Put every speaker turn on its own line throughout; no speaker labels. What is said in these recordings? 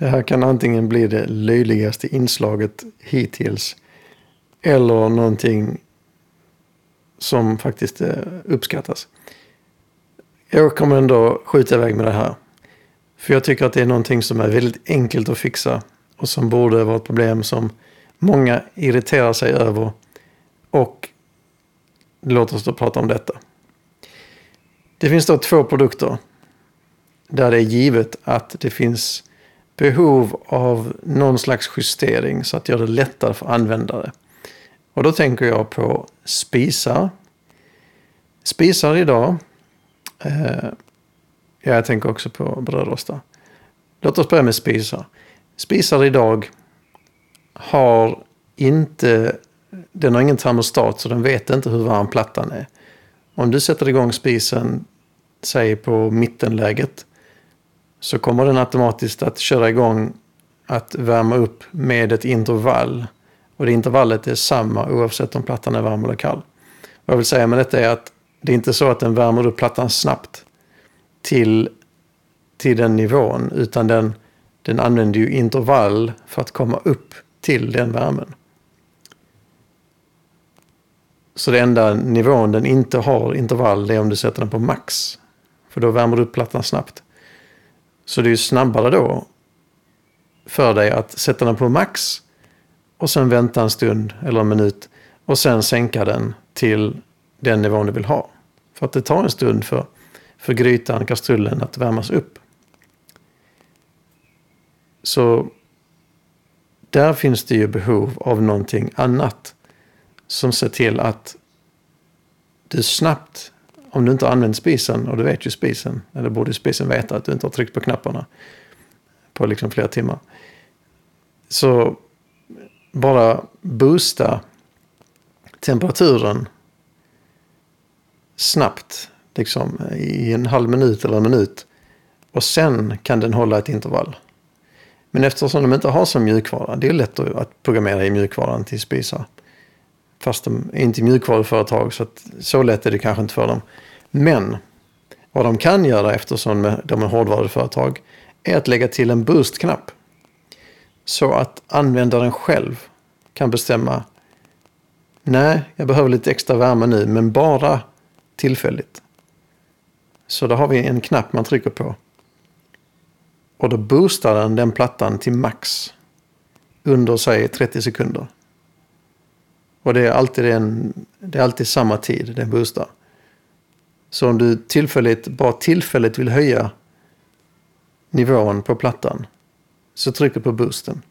Det här kan antingen bli det löjligaste inslaget hittills eller någonting som faktiskt eh, uppskattas. Jag kommer ändå skjuta iväg med det här. För jag tycker att det är någonting som är väldigt enkelt att fixa och som borde vara ett problem som många irriterar sig över. Och låt oss då prata om detta. Det finns då två produkter där det är givet att det finns behov av någon slags justering så att göra det lättare för användare. Och då tänker jag på spisar. Spisar idag. Eh, ja, jag tänker också på brödrostar. Låt oss börja med spisar. Spisar idag har inte, den har ingen termostat så den vet inte hur varm plattan är. Om du sätter igång spisen, säg på mittenläget, så kommer den automatiskt att köra igång att värma upp med ett intervall. Och det intervallet är samma oavsett om plattan är varm eller kall. Vad jag vill säga med detta är att det är inte så att den värmer upp plattan snabbt till, till den nivån, utan den, den använder ju intervall för att komma upp till den värmen. Så det enda nivån den inte har intervall är om du sätter den på max. För då värmer du upp plattan snabbt. Så det är ju snabbare då för dig att sätta den på max och sen vänta en stund eller en minut och sen sänka den till den nivån du vill ha. För att det tar en stund för, för grytan, kastrullen att värmas upp. Så där finns det ju behov av någonting annat som ser till att du snabbt om du inte har använt spisen, och du vet ju spisen, eller borde spisen veta att du inte har tryckt på knapparna på liksom flera timmar. Så bara boosta temperaturen snabbt, liksom i en halv minut eller en minut. Och sen kan den hålla ett intervall. Men eftersom de inte har som mjukvara, det är lätt att programmera i mjukvaran till spisar. Fast de är inte mjukvaruföretag så att så lätt är det kanske inte för dem. Men vad de kan göra eftersom de är hårdvaruföretag är att lägga till en boost-knapp. Så att användaren själv kan bestämma Nej, jag behöver lite extra värme nu, men bara tillfälligt. Så då har vi en knapp man trycker på. Och då boostar den den plattan till max under, säg 30 sekunder. Och det är alltid, en, det är alltid samma tid den boostar. Så om du tillfälligt, bara tillfälligt vill höja nivån på plattan så trycker du på boosten.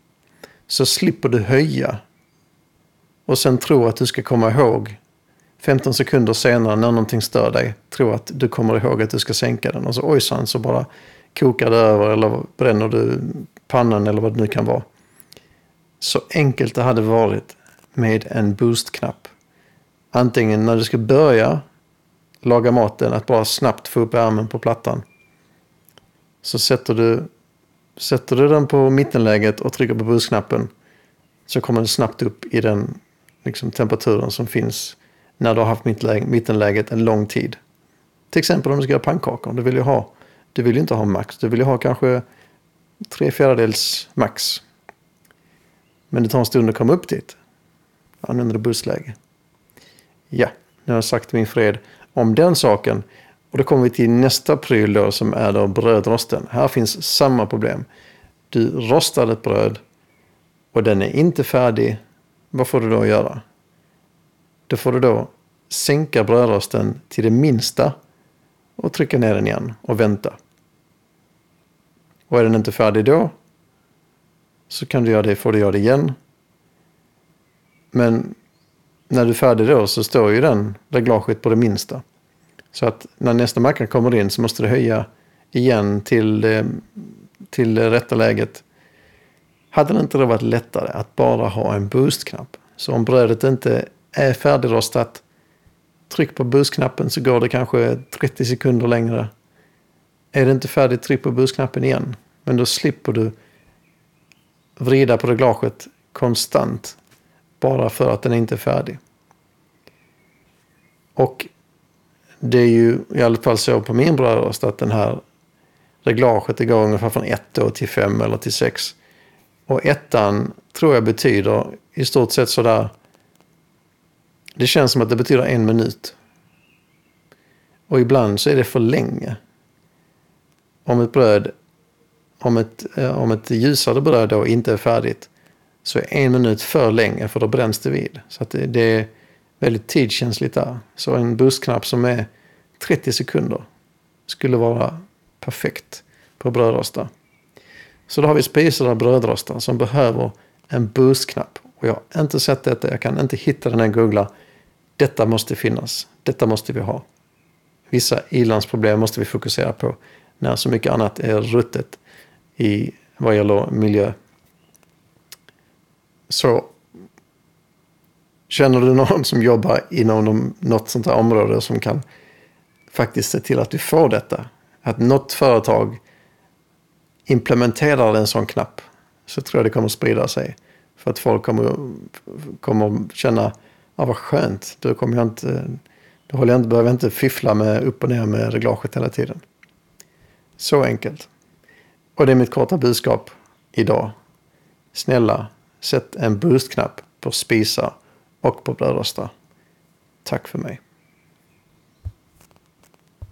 Så slipper du höja och sen tro att du ska komma ihåg 15 sekunder senare när någonting stör dig. Tro att du kommer ihåg att du ska sänka den och så ojsan så bara kokar det över eller bränner du pannan eller vad det nu kan vara. Så enkelt det hade varit med en boost-knapp. Antingen när du ska börja laga maten, att bara snabbt få upp ärmen på plattan. Så sätter du, sätter du den på mittenläget och trycker på busknappen så kommer den snabbt upp i den liksom, temperaturen som finns när du har haft mittenläget en lång tid. Till exempel om du ska göra pannkakor. Du vill ju, ha, du vill ju inte ha max. Du vill ju ha kanske tre fjärdedels max. Men det tar en stund att komma upp dit. Använder du bussläge. Ja, nu har jag sagt min fred om den saken. Och då kommer vi till nästa pryl då som är då brödrosten. Här finns samma problem. Du rostar ett bröd och den är inte färdig. Vad får du då göra? Då får du då sänka brödrosten till det minsta och trycka ner den igen och vänta. Och är den inte färdig då så kan du göra det, får du göra det igen. Men när du är färdig då så står ju den reglaget på det minsta. Så att när nästa macka kommer in så måste du höja igen till, eh, till det rätta läget. Hade det inte då varit lättare att bara ha en boostknapp? Så om brödet inte är färdigrostat, tryck på boostknappen så går det kanske 30 sekunder längre. Är det inte färdigt, tryck på boostknappen igen. Men då slipper du vrida på reglaget konstant bara för att den inte är färdig. Och det är ju i alla fall så på min brödrost att den här reglaget det går ungefär från 1 till 5 eller till 6. Och ettan tror jag betyder i stort sett sådär. Det känns som att det betyder en minut. Och ibland så är det för länge. Om ett bröd, om ett, eh, om ett ljusare bröd då inte är färdigt så är en minut för länge för då bränns det vid. Så att det, det är väldigt tidskänsligt där. Så en bussknapp som är 30 sekunder skulle vara perfekt på brödrostar. Så då har vi spisade brödrostar som behöver en bussknapp. Och jag har inte sett detta, jag kan inte hitta den här googla. Detta måste finnas, detta måste vi ha. Vissa ilandsproblem måste vi fokusera på när så mycket annat är ruttet i vad gäller miljö. Så känner du någon som jobbar inom något sånt här område som kan faktiskt se till att du får detta. Att något företag implementerar en sån knapp så tror jag det kommer sprida sig. För att folk kommer, kommer känna, ja vad skönt, då, kommer jag inte, då håller jag inte, behöver jag inte fiffla med upp och ner med reglaget hela tiden. Så enkelt. Och det är mitt korta budskap idag. Snälla, sätt en boostknapp på spisar och på brödrostar. Tack för mig.